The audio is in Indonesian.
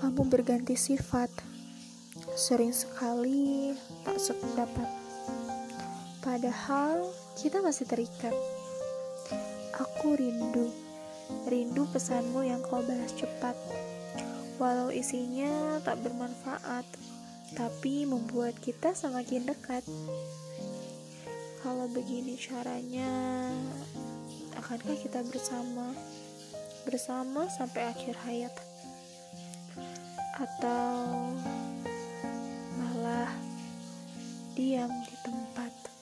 kamu berganti sifat. Sering sekali tak sependapat. Padahal kita masih terikat. Aku rindu, rindu pesanmu yang kau balas cepat. Walau isinya tak bermanfaat, tapi membuat kita semakin dekat. Kalau begini caranya, akankah kita bersama? Bersama sampai akhir hayat? Atau malah diam di tempat?